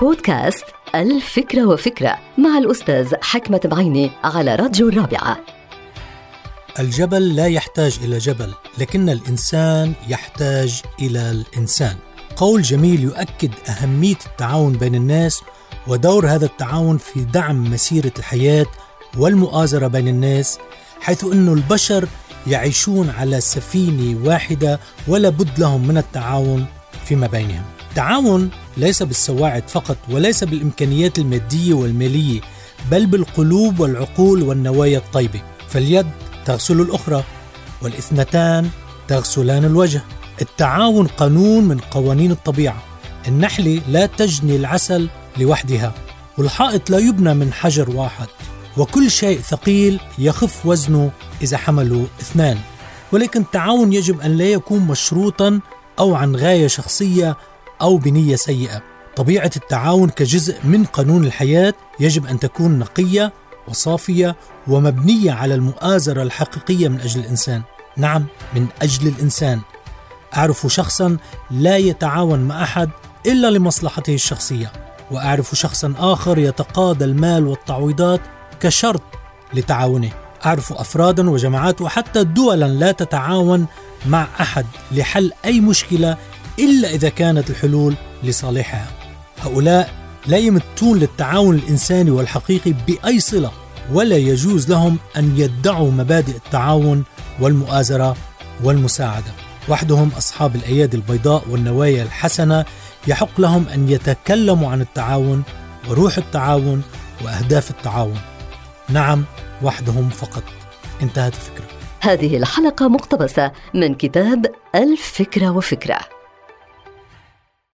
بودكاست الفكرة وفكرة مع الأستاذ حكمة بعيني على راديو الرابعة. الجبل لا يحتاج إلى جبل لكن الإنسان يحتاج إلى الإنسان. قول جميل يؤكد أهمية التعاون بين الناس ودور هذا التعاون في دعم مسيرة الحياة والمؤازرة بين الناس حيث أن البشر يعيشون على سفينة واحدة ولا بد لهم من التعاون فيما بينهم. التعاون ليس بالسواعد فقط وليس بالإمكانيات المادية والمالية بل بالقلوب والعقول والنوايا الطيبة. فاليد تغسل الأخرى والاثنتان تغسلان الوجه. التعاون قانون من قوانين الطبيعة. النحلة لا تجني العسل لوحدها. والحائط لا يبنى من حجر واحد. وكل شيء ثقيل يخف وزنه إذا حمله اثنان. ولكن التعاون يجب أن لا يكون مشروطا أو عن غاية شخصية أو بنية سيئة. طبيعة التعاون كجزء من قانون الحياة يجب أن تكون نقية وصافية ومبنية على المؤازرة الحقيقية من أجل الإنسان. نعم من أجل الإنسان. أعرف شخصا لا يتعاون مع أحد إلا لمصلحته الشخصية وأعرف شخصا آخر يتقاضى المال والتعويضات كشرط لتعاونه. أعرف أفرادا وجماعات وحتى دولا لا تتعاون مع أحد لحل أي مشكلة إلا إذا كانت الحلول لصالحها. هؤلاء لا يمتون للتعاون الإنساني والحقيقي بأي صلة ولا يجوز لهم أن يدعوا مبادئ التعاون والمؤازرة والمساعدة. وحدهم أصحاب الأيادي البيضاء والنوايا الحسنة يحق لهم أن يتكلموا عن التعاون وروح التعاون وأهداف التعاون. نعم وحدهم فقط. انتهت الفكرة. هذه الحلقة مقتبسة من كتاب الفكرة وفكرة.